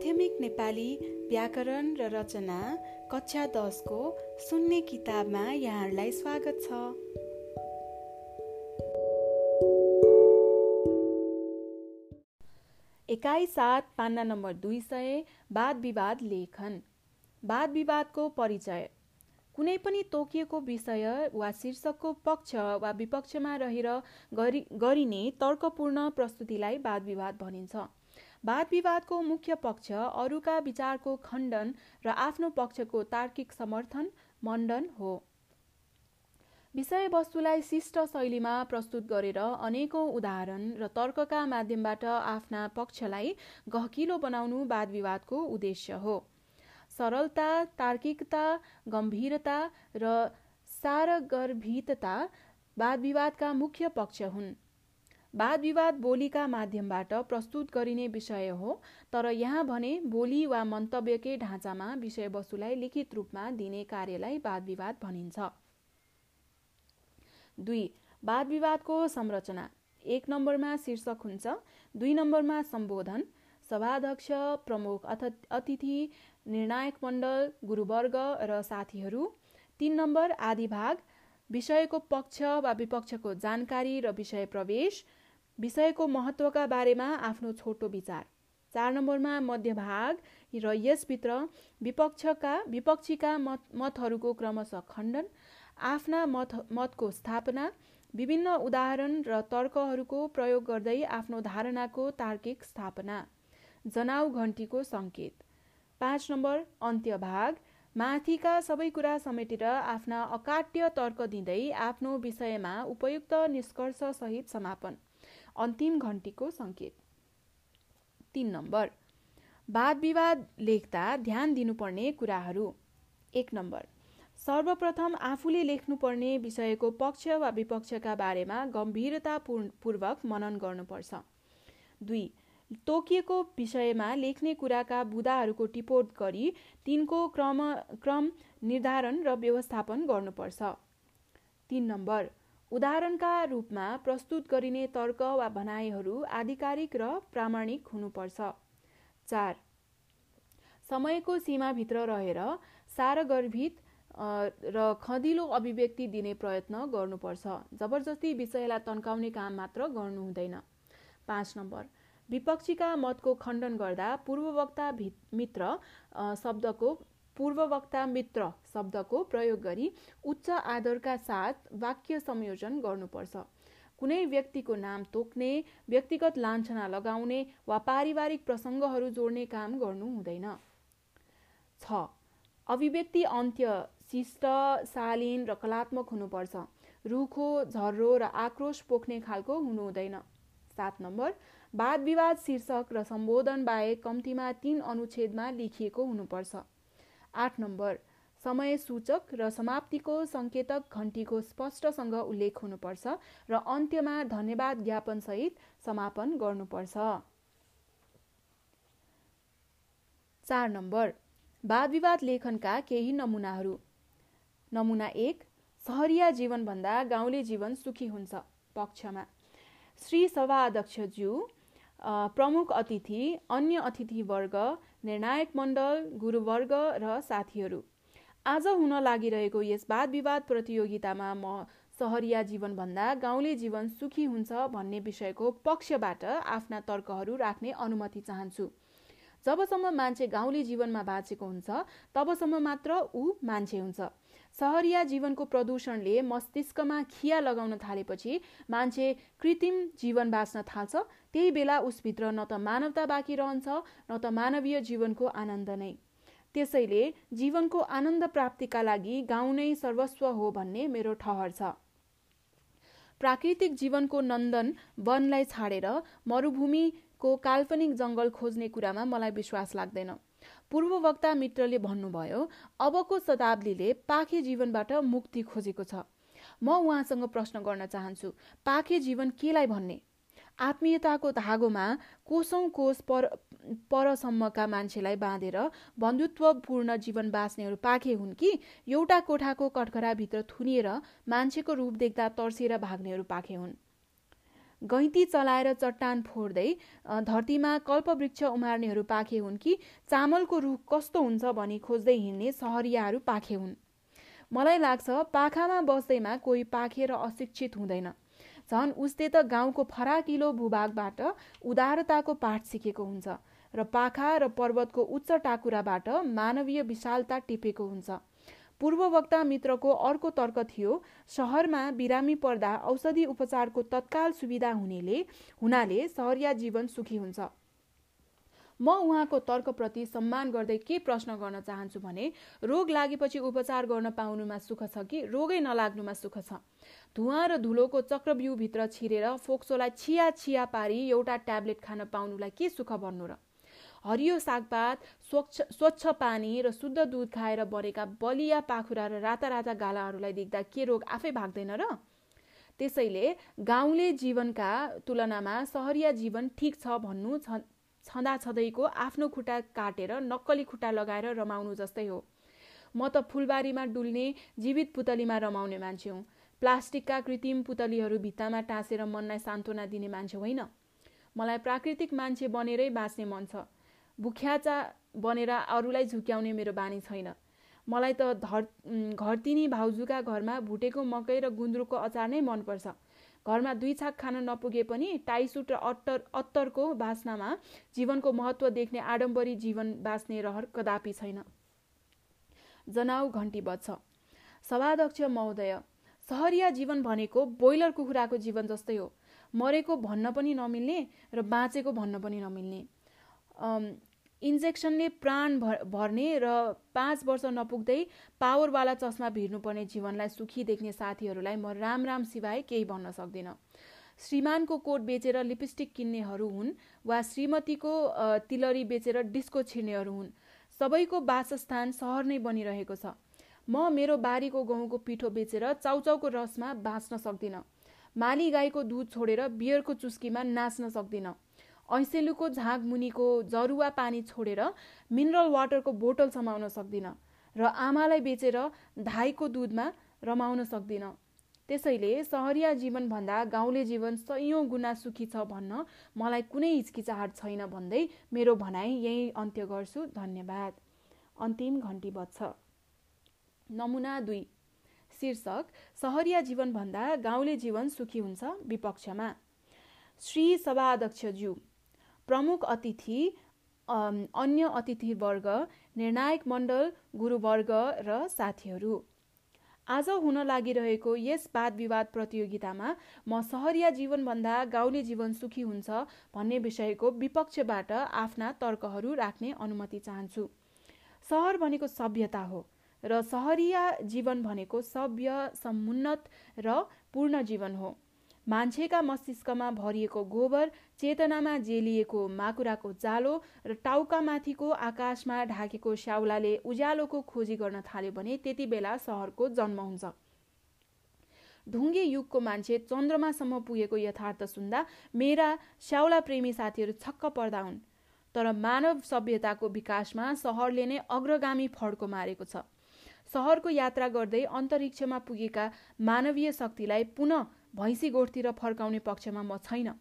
माध्यमिक नेपाली व्याकरण र रचना कक्षा दसको सुन्ने किताबमा यहाँहरूलाई स्वागत छ। एकाइ सात पान्ना नम्बर दुई सय वाद विवाद लेखन। वाद विवादको परिचय। कुनै पनि तोकिएको विषय वा शीर्षकको पक्ष वा विपक्षमा रहेर गरिने तर्कपूर्ण प्रस्तुतिलाई वाद विवाद भनिन्छ। वाद विवादको मुख्य पक्ष अरूका विचारको खण्डन र आफ्नो पक्षको तार्किक समर्थन मण्डन हो। विषयवस्तुलाई शिष्ट शैलीमा प्रस्तुत गरेर अनेकौं उदाहरण र तर्कका माध्यमबाट आफ्ना पक्षलाई गहकिलो बनाउनु वाद विवादको उद्देश्य हो। सरलता तार्किकता गम्भीरता र सारगर्भितता वाद विवादका मुख्य पक्ष हुन्। वाद विवाद बोलीका माध्यमबाट प्रस्तुत गरिने विषय हो तर यहाँ भने बोली वा मन्तव्यकै ढाँचामा विषयवस्तुलाई लिखित रूपमा दिने कार्यलाई वाद विवाद भनिन्छ। दुई वाद विवादको संरचना। एक नम्बरमा शीर्षक हुन्छ दुई नम्बरमा सम्बोधन सभाध्यक्ष प्रमुख अथ अतिथि निर्णायक मण्डल गुरुवर्ग र साथीहरू। तिन नम्बर आदि भाग विषयको पक्ष वा विपक्षको जानकारी र विषय प्रवेश। विषयको महत्त्वका बारेमा आफ्नो छोटो विचार। चार नम्बरमा मध्यभाग र यसभित्र विपक्षका विपक्षीका मत मतहरूको क्रमशः खण्डन आफ्ना मत मतको स्थापना विभिन्न उदाहरण र तर्कहरूको प्रयोग गर्दै आफ्नो धारणाको तार्किक स्थापना। जनाउ घन्टीको सङ्केत। पाँच नम्बर अन्त्यभाग। माथिका सबै कुरा समेटेर आफ्ना अकाट्य तर्क दिँदै आफ्नो विषयमा उपयुक्त निष्कर्षसहित समापन। अन्तिम घन्टीको सङ्केत। तिन नम्बर वाद विवाद लेख्दा ध्यान दिनुपर्ने कुराहरू। एक नम्बर सर्वप्रथम आफूले लेख्नुपर्ने विषयको पक्ष वा विपक्षका बारेमा गम्भीरतापूर्वक मनन गर्नुपर्छ। दुई तोकिएको विषयमा लेख्ने कुराका बुदाहरूको टिपोट गरी तिनको क्रम क्रम निर्धारण र व्यवस्थापन गर्नुपर्छ। तिन नम्बर उदाहरणका रूपमा प्रस्तुत गरिने तर्क वा भनाइहरू आधिकारिक र प्रामाणिक हुनुपर्छ। चार समयको सीमाभित्र रहेर सारगर्भित र खदिलो अभिव्यक्ति दिने प्रयत्न गर्नुपर्छ। जबरजस्ती विषयलाई तन्काउने काम मात्र गर्नु हुँदैन। पाँच नम्बर विपक्षीका मतको खण्डन गर्दा पूर्ववक्ता मित्र शब्दको पूर्ववक्ता मित्र शब्दको प्रयोग गरी उच्च आदरका साथ वाक्य संयोजन गर्नुपर्छ। कुनै व्यक्तिको नाम तोक्ने व्यक्तिगत लान्छना लगाउने वा पारिवारिक प्रसङ्गहरू जोड्ने काम गर्नु हुँदैन। छ। अभिव्यक्ति अन्त्य शिष्ट शालीन र कलात्मक हुनुपर्छ। रुखो झर्रो र आक्रोश पोख्ने खालको हुनु हुँदैन। सात नम्बर। वाद विवाद शीर्षक र सम्बोधन बाहेक कम्तीमा तीन अनुच्छेदमा लेखिएको हुनुपर्छ। आठ नम्बर। समय सूचक र समाप्तिको सङ्केतक घन्टीको स्पष्टसँग उल्लेख हुनुपर्छ र अन्त्यमा धन्यवाद ज्ञापनसहित समापन गर्नुपर्छ। चार नम्बर। वाद विवाद लेखनका केही नमुनाहरू। नमुना एक सहरिया जीवनभन्दा गाउँले जीवन सुखी हुन्छ। पक्षमा। श्री सभा अध्यक्षज्यू प्रमुख अतिथि अन्य अतिथिवर्ग निर्णायक मण्डल गुरुवर्ग र साथीहरू। आज हुन लागिरहेको यस वाद विवाद प्रतियोगितामा म सहरिया जीवनभन्दा गाउँले जीवन सुखी हुन्छ भन्ने विषयको पक्षबाट आफ्ना तर्कहरू राख्ने अनुमति चाहन्छु। जबसम्म मान्छे गाउँले जीवनमा बाँचेको हुन्छ तबसम्म मात्र ऊ मान्छे हुन्छ। सहरिया जीवनको प्रदूषणले मस्तिष्कमा खिया लगाउन थालेपछि मान्छे कृत्रिम जीवन बाँच्न थाल्छ। त्यही बेला उसभित्र न त मानवता बाँकी रहन्छ न त मानवीय जीवनको आनन्द नै। त्यसैले जीवनको आनन्द प्राप्तिका लागि गाउँ नै सर्वस्व हो भन्ने मेरो ठहर छ। प्राकृतिक जीवनको नन्दन वनलाई छाडेर मरुभूमिको काल्पनिक जङ्गल खोज्ने कुरामा मलाई विश्वास लाग्दैन। पूर्ववक्ता मित्रले भन्नुभयो अबको शताब्दीले पाखे जीवनबाट मुक्ति खोजेको छ। म उहाँसँग प्रश्न गर्न चाहन्छु पाखे जीवन केलाई भन्ने? आत्मीयताको धागोमा कोसौँ कोष पर परसम्मका मान्छेलाई बाँधेर बन्धुत्वपूर्ण जीवन बाँच्नेहरू पाखे हुन् कि एउटा कोठाको कठघराभित्र थुनिएर मान्छेको रूप देख्दा तर्सिएर भाग्नेहरू पाखे हुन्? गैँती चलाएर चट्टान फोड्दै धरतीमा कल्पवृक्ष उमार्नेहरू पाखे हुन् कि चामलको रुख कस्तो हुन्छ भनी खोज्दै हिँड्ने सहरियाहरू पाखे हुन्। मलाई लाग्छ पाखामा बस्दैमा कोही पाखे र अशिक्षित हुँदैन। झन् उसले त गाउँको फराकिलो भूभागबाट उदारताको पाठ सिकेको हुन्छ र पाखा र पर्वतको उच्च टाकुराबाट मानवीय विशालता टिपेको हुन्छ। पूर्ववक्ता मित्रको अर्को तर्क थियो सहरमा बिरामी पर्दा औषधि उपचारको तत्काल सुविधा हुनेले हुनाले सहरिया जीवन सुखी हुन्छ। म उहाँको तर्कप्रति सम्मान गर्दै के प्रश्न गर्न चाहन्छु भने रोग लागेपछि उपचार गर्न पाउनुमा सुख छ कि रोगै नलाग्नुमा सुख छ? धुवा र धुलोको चक्रव्यूहभित्र छिरेर फोक्सोलाई छिया छिया पारी एउटा ट्याब्लेट खान पाउनुलाई के सुख भन्नु र? हरियो सागपात स्वच्छ स्वच्छ पानी र शुद्ध दुध खाएर बढेका बलिया पाखुरा र राता राता गालाहरूलाई देख्दा के रोग आफै भाग्दैन र? त्यसैले गाउँले जीवनका तुलनामा सहरिया जीवन ठिक छ भन्नु छँदा छँदैको आफ्नो खुट्टा काटेर नक्कली खुट्टा लगाएर रमाउनु जस्तै हो। म त फुलबारीमा डुल्ने जीवित पुतलीमा रमाउने मान्छे हुँ। प्लास्टिकका कृत्रिम पुतलीहरू भित्तामा टाँसेर मनलाई सान्त्वना दिने मान्छे होइन। मलाई प्राकृतिक मान्छे बनेरै बाँच्ने मन छ। बुख्याचा बनेर अरूलाई झुक्याउने मेरो बानी छैन। मलाई त धर घरतिनी भाउजूका घरमा भुटेको मकै र गुन्द्रुकको अचार नै मनपर्छ। घरमा दुई छाक खान नपुगे पनि टाइसुट र अत्तर अत्तरको बास्नामा जीवनको महत्त्व देख्ने आडम्बरी जीवन बाँच्ने रहर कदापि छैन। जनाउ घन्टी बज्छ। सभाध्यक्ष महोदय सहरिया जीवन भनेको बोइलर कुखुराको जीवन जस्तै हो। मरेको भन्न पनि नमिल्ने र बाँचेको भन्न पनि नमिल्ने। इन्जेक्सनले प्राण भर भर्ने र पाँच वर्ष नपुग्दै पावरवाला चस्मा भिर्नुपर्ने जीवनलाई सुखी देख्ने साथीहरूलाई म राम राम सिवाय केही भन्न सक्दिनँ। श्रीमानको कोट बेचेर लिपस्टिक किन्नेहरू हुन् वा श्रीमतीको तिलरी बेचेर डिस्को छिर्नेहरू हुन्। सबैको वासस्थान सहर नै बनिरहेको छ। म मेरो बारीको गहुँको पिठो बेचेर चाउचाउको रसमा बाँच्न सक्दिनँ। माली गाईको दुध छोडेर बियरको चुस्कीमा नाच्न सक्दिनँ। ऐसेलुको झाग मुनिको जरुवा पानी छोडेर मिनरल वाटरको बोतल समाउन सक्दिनँ र आमालाई बेचेर धाईको दुधमा रमाउन सक्दिनँ। त्यसैले सहरिया जीवनभन्दा गाउँले जीवन सयौँ गुना सुखी छ भन्न मलाई कुनै हिचकिचाहट छैन भन्दै मेरो भनाइ यही अन्त्य गर्छु। धन्यवाद। अन्तिम घन्टी बज्छ। नमुना दुई। शीर्षक सहरिया जीवनभन्दा गाउँले जीवन सुखी हुन्छ विपक्षमा। श्री सभाध्यक्षज्यू प्रमुख अतिथि अन्य अतिथिवर्ग निर्णायक मण्डल गुरुवर्ग र साथीहरू। आज हुन लागिरहेको यस वाद विवाद प्रतियोगितामा म सहरिया जीवनभन्दा गाउँले जीवन सुखी हुन्छ भन्ने विषयको विपक्षबाट आफ्ना तर्कहरू राख्ने अनुमति चाहन्छु। सहर भनेको सभ्यता हो र सहरिया जीवन भनेको सभ्य समुन्नत र पूर्ण जीवन हो। मान्छेका मस्तिष्कमा भरिएको गोबर चेतनामा जेलिएको माकुराको जालो र टाउकामाथिको आकाशमा ढाकेको स्याउलाले उज्यालोको खोजी गर्न थाल्यो भने त्यति बेला सहरको जन्म हुन्छ। ढुङ्गे युगको मान्छे चन्द्रमासम्म पुगेको यथार्थ सुन्दा मेरा स्याउला प्रेमी साथीहरू छक्क पर्दा हुन्। तर मानव सभ्यताको विकासमा सहरले नै अग्रगामी फड्को मारेको छ। सहरको यात्रा गर्दै अन्तरिक्षमा पुगेका मानवीय शक्तिलाई पुनः भैँसी गोठतिर फर्काउने पक्षमा म छैन।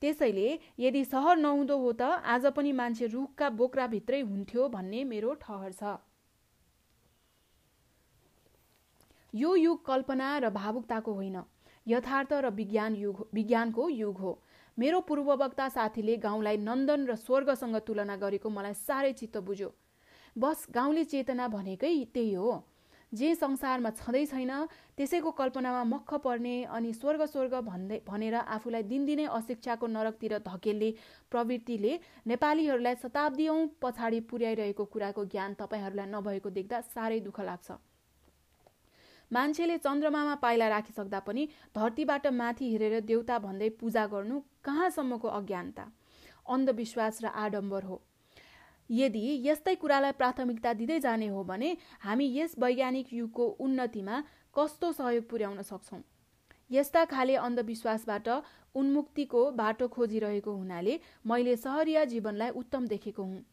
त्यसैले यदि सहर नहुँदो हो त आज पनि मान्छे रुखका बोक्राभित्रै हुन्थ्यो भन्ने मेरो ठहर छ। यो युग कल्पना र भावुकताको होइन। यथार्थ र विज्ञान युग विज्ञानको युग हो। मेरो पूर्ववक्ता साथीले गाउँलाई नन्दन र स्वर्गसँग तुलना गरेको मलाई साह्रै चित्त बुझ्यो। बस गाउँले चेतना भनेकै त्यही हो। जे संसारमा छँदै छैन त्यसैको कल्पनामा मख पर्ने अनि स्वर्ग स्वर्ग भन्दै भनेर आफूलाई दिनदिनै अशिक्षाको नरकतिर धकेल्ने प्रवृत्तिले नेपालीहरूलाई शताब्दीौँ पछाडि पुर्याइरहेको कुराको ज्ञान तपाईँहरूलाई नभएको देख्दा साह्रै दुःख लाग्छ। मान्छेले चन्द्रमामा पाइला राखिसक्दा पनि धरतीबाट माथि हेरेर देउता भन्दै पूजा गर्नु कहाँसम्मको अज्ञानता? अन्धविश्वास र आडम्बर हो। यदि यस्तै कुरालाई प्राथमिकता दिँदै जाने हो भने हामी यस वैज्ञानिक युगको उन्नतिमा कस्तो सहयोग पुर्याउन सक्छौँ? यस्ता खाले अन्धविश्वासबाट उन्मुक्तिको बाटो खोजिरहेको हुनाले मैले सहरिया जीवनलाई उत्तम देखेको हुँ।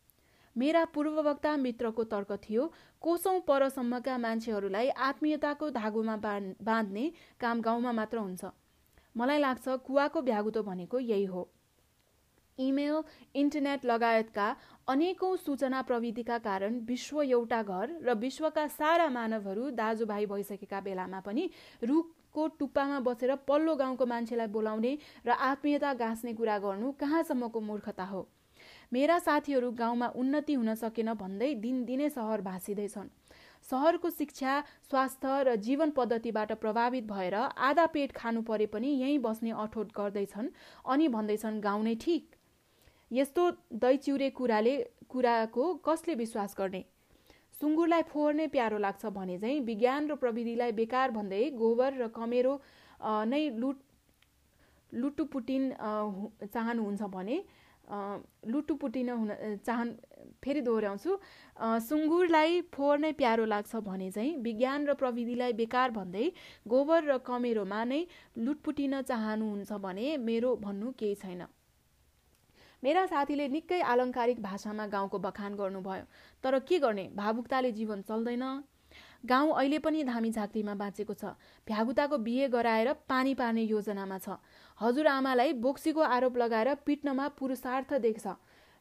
मेरा पूर्ववक्ता मित्रको तर्क थियो कोसौँ परसम्मका मान्छेहरूलाई आत्मीयताको धागोमा बाँध्ने काम गाउँमा मात्र हुन्छ। मलाई लाग्छ कुवाको भ्यागुतो भनेको यही हो। इमेल इन्टरनेट लगायतका अनेकौँ सूचना प्रविधिका कारण विश्व एउटा घर र विश्वका सारा मानवहरू दाजुभाइ भइसकेका बेलामा पनि रुखको टुप्पामा बसेर पल्लो गाउँको मान्छेलाई बोलाउने र आत्मीयता गाँच्ने कुरा गर्नु कहाँसम्मको मूर्खता हो? मेरा साथीहरू गाउँमा उन्नति हुन सकेन भन्दै दिनदिनै सहर भाँसिँदैछन्। सहरको शिक्षा स्वास्थ्य र जीवन पद्धतिबाट प्रभावित भएर आधा पेट खानु परे पनि यहीँ बस्ने अठोट गर्दैछन् अनि भन्दैछन् गाउँ नै ठिक। यस्तो दैचिउरे कुराले कुराको कसले विश्वास गर्ने? सुँगुरलाई फोहोर नै प्यारो लाग्छ भने चाहिँ विज्ञान र प्रविधिलाई बेकार भन्दै गोबर र कमेरो नै लुट लुटुपुटिन चाहनुहुन्छ भने लुटुपुटिन हुन चाहन् फेरि दोहोऱ्याउँछु। सुँगुरलाई फोहोर नै प्यारो लाग्छ भने चाहिँ विज्ञान र प्रविधिलाई बेकार भन्दै गोबर र कमेरोमा नै लुटपुटिन चाहनुहुन्छ भने मेरो भन्नु केही छैन। मेरा साथीले निकै आलङ्कारिक भाषामा गाउँको बखान गर्नुभयो तर के गर्ने? भावुकताले जीवन चल्दैन। गाउँ अहिले पनि धामी झाँक्रीमा बाँचेको छ। भ्यागुताको बिहे गराएर पानी पार्ने योजनामा छ। हजुरआमालाई बोक्सीको आरोप लगाएर पिट्नमा पुरुषार्थ देख्छ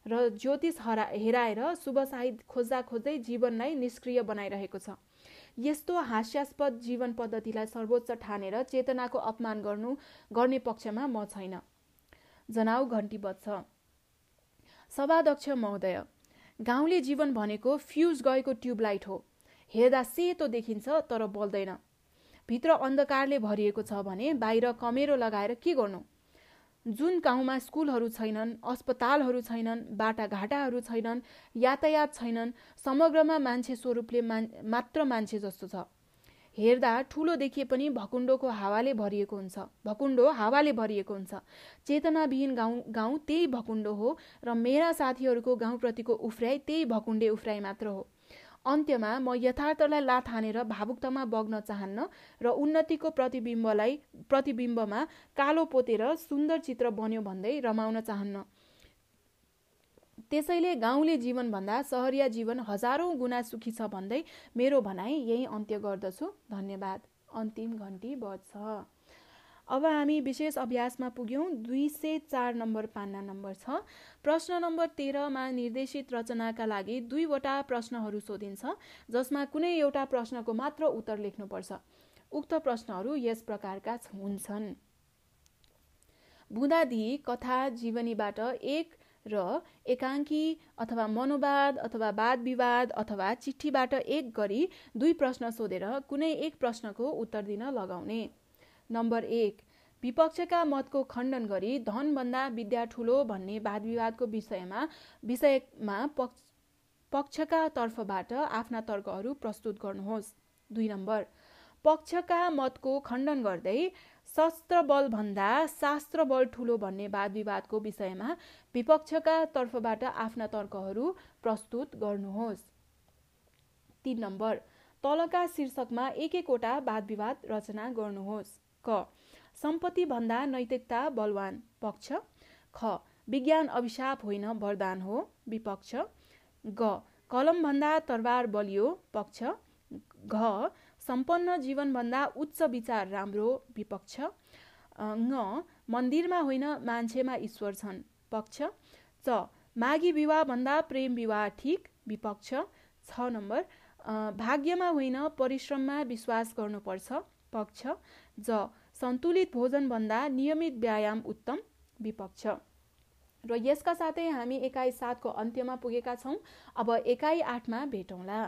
र ज्योतिष हरा हेराएर शुभ साहित खोज्दा खोज्दै जीवनलाई निष्क्रिय बनाइरहेको छ। यस्तो हास्यास्पद जीवन पद्धतिलाई सर्वोच्च ठानेर चेतनाको अपमान गर्नु गर्ने पक्षमा म छैन। जनाउ घन्टी बज्छ। सभाध्यक्ष महोदय गाउँले जीवन भनेको फ्युज गएको ट्युबलाइट हो। हेर्दा सेतो देखिन्छ तर बल्दैन। भित्र अन्धकारले भरिएको छ भने बाहिर कमेरो लगाएर के गर्नु? जुन गाउँमा स्कुलहरू छैनन् अस्पतालहरू छैनन् बाटाघाटाहरू छैनन् यातायात छैनन् समग्रमा मान्छे स्वरूपले मान मात्र मान्छे जस्तो छ। हेर्दा ठुलो देखिए पनि भकुण्डोको हावाले भरिएको हुन्छ। भकुण्डो हावाले भरिएको हुन्छ। चेतनाविहीन गाउँ गाउँ त्यही भकुण्डो हो र मेरा साथीहरूको गाउँप्रतिको उफ्राइ त्यही भकुण्डे उफ्राइ मात्र हो। अन्त्यमा म यथार्थलाई लात हानेर भावुकतामा बग्न चाहन्न र उन्नतिको प्रतिबिम्बलाई प्रतिबिम्बमा कालो पोतेर सुन्दर चित्र बन्यो भन्दै रमाउन चाहन्न। त्यसैले गाउँले जीवनभन्दा सहरिया जीवन हजारौँ गुणा सुखी छ भन्दै मेरो भनाइ यही अन्त्य गर्दछु। धन्यवाद। अन्तिम घन्टी बज्छ। अब हामी विशेष अभ्यासमा पुग्यौँ। दुई सय चार नम्बर पान्ना नम्बर छ। प्रश्न नम्बर तेह्रमा निर्देशित रचनाका लागि दुईवटा प्रश्नहरू सोधिन्छ जसमा कुनै एउटा प्रश्नको मात्र उत्तर लेख्नुपर्छ। उक्त प्रश्नहरू यस प्रकारका हुन्छन्। बुँदादी कथा जीवनीबाट एक र एकाङ्की अथवा मनोवाद अथवा वाद विवाद अथवा चिठीबाट एक गरी दुई प्रश्न सोधेर कुनै एक प्रश्नको उत्तर दिन लगाउने। नम्बर एक विपक्षका मतको खण्डन गरी धनभन्दा विद्या ठुलो भन्ने वाद विवादको विषयमा विषयमा पक्ष पक्षका तर्फबाट आफ्ना तर्कहरू प्रस्तुत गर्नुहोस्। दुई नम्बर पक्षका मतको खण्डन गर्दै शस्त्र बलभन्दा शास्त्र बल ठुलो भन्ने वाद विवादको विषयमा विपक्षका तर्फबाट आफ्ना तर्कहरू प्रस्तुत गर्नुहोस्। तिन नम्बर तलका शीर्षकमा एक एकवटा वाद विवाद रचना गर्नुहोस्। क सम्पत्तिभन्दा नैतिकता बलवान। पक्ष ख विज्ञान अभिशाप होइन वरदान हो। विपक्ष ग कलमभन्दा तरबार बलियो। पक्ष घ सम्पन्न जीवनभन्दा उच्च विचार राम्रो विपक्ष। ङ मन्दिरमा होइन मान्छेमा ईश्वर छन् पक्ष। च माघी विवाहभन्दा प्रेम विवाह ठिक विपक्ष। छ नम्बर भाग्यमा होइन परिश्रममा विश्वास गर्नुपर्छ पक्ष। ज सन्तुलित भोजनभन्दा नियमित व्यायाम उत्तम विपक्ष। र यसका साथै हामी एकाइ सातको अन्त्यमा पुगेका छौँ अब एकाइ आठमा भेटौँला।